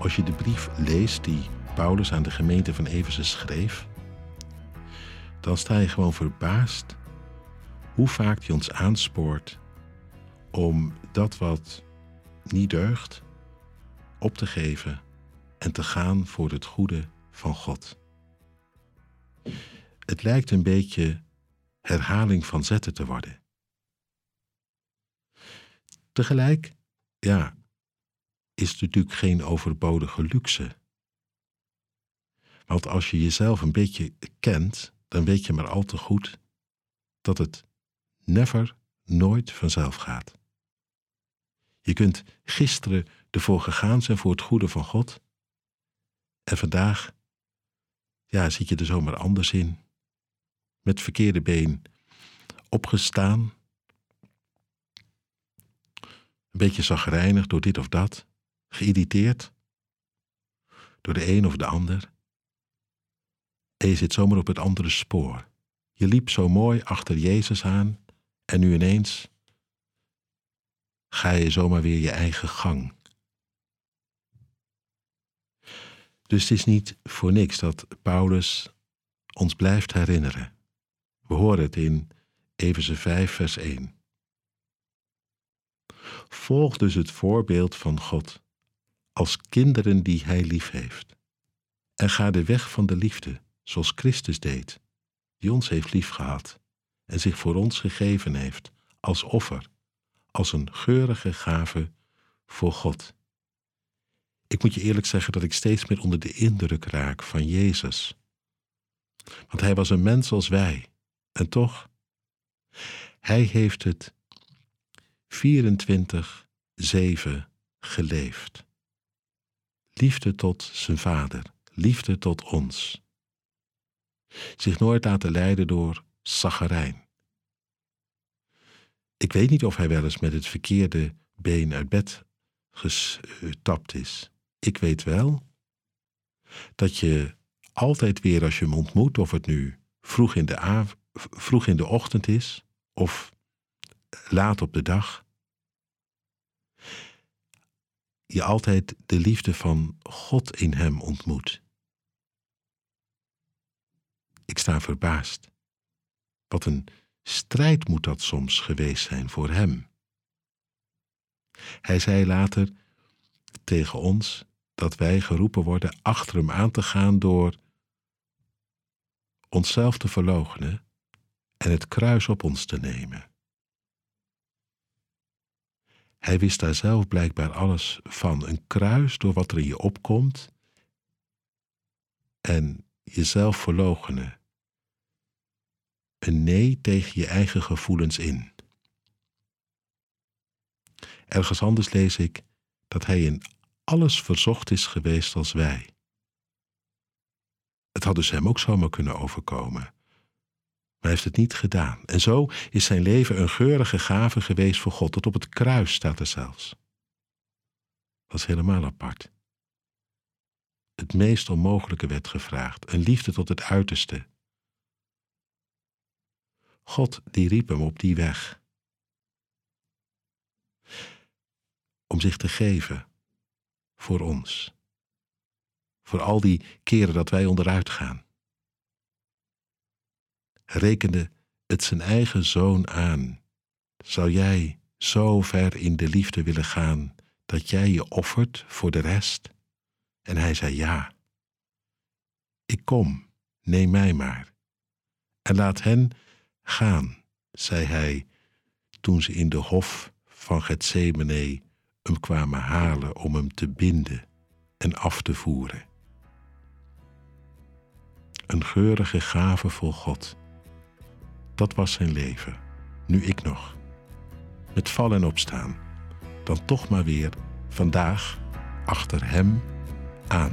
Als je de brief leest die Paulus aan de gemeente van Efeze schreef, dan sta je gewoon verbaasd hoe vaak hij ons aanspoort om dat wat niet deugt op te geven en te gaan voor het goede van God. Het lijkt een beetje herhaling van zetten te worden. Tegelijk, ja, is natuurlijk geen overbodige luxe. Want als je jezelf een beetje kent, dan weet je maar al te goed dat het never, nooit vanzelf gaat. Je kunt gisteren ervoor gegaan zijn voor het goede van God. En vandaag, ja, zit je er zomaar anders in. Met verkeerde been opgestaan. Een beetje zagrijnig door dit of dat. Geïrriteerd. Door de een of de ander. En je zit zomaar op het andere spoor. Je liep zo mooi achter Jezus aan en nu ineens ga je zomaar weer je eigen gang. Dus het is niet voor niks dat Paulus ons blijft herinneren. We horen het in Efeze 5, vers 1. Volg dus het voorbeeld van God als kinderen die Hij lief heeft. En ga de weg van de liefde, zoals Christus deed, die ons heeft liefgehad en zich voor ons gegeven heeft als offer, als een geurige gave voor God. Ik moet je eerlijk zeggen dat ik steeds meer onder de indruk raak van Jezus. Want hij was een mens als wij. En toch, hij heeft het 24-7 geleefd. Liefde tot zijn vader, liefde tot ons. Zich nooit laten leiden door Sagarijn. Ik weet niet of hij wel eens met het verkeerde been uit bed gestapt is. Ik weet wel dat je altijd weer als je hem ontmoet, of het nu vroeg in de, vroeg in de ochtend is of laat op de dag, je altijd de liefde van God in hem ontmoet. Ik sta verbaasd. Wat een strijd moet dat soms geweest zijn voor hem. Hij zei later tegen ons dat wij geroepen worden achter hem aan te gaan door onszelf te verloochenen en het kruis op ons te nemen. Hij wist daar zelf blijkbaar alles van. Een kruis door wat er in je opkomt en jezelf verloochenen een nee tegen je eigen gevoelens in. Ergens anders lees ik dat hij in alles verzocht is geweest als wij. Het had dus hem ook zomaar kunnen overkomen. Maar hij heeft het niet gedaan. En zo is zijn leven een geurige gave geweest voor God. Tot op het kruis staat er zelfs. Dat is helemaal apart. Het meest onmogelijke werd gevraagd. Een liefde tot het uiterste. God die riep hem op die weg. Om zich te geven voor ons. Voor al die keren dat wij onderuit gaan. Rekende het zijn eigen zoon aan. Zou jij zo ver in de liefde willen gaan dat jij je offert voor de rest? En hij zei ja. Ik kom, neem mij maar. En laat hen Gaan, zei hij, toen ze in de hof van Gethsemane hem kwamen halen om hem te binden en af te voeren. Een geurige gave voor God. Dat was zijn leven, nu ik nog. Met vallen en opstaan, dan toch maar weer vandaag achter hem aan.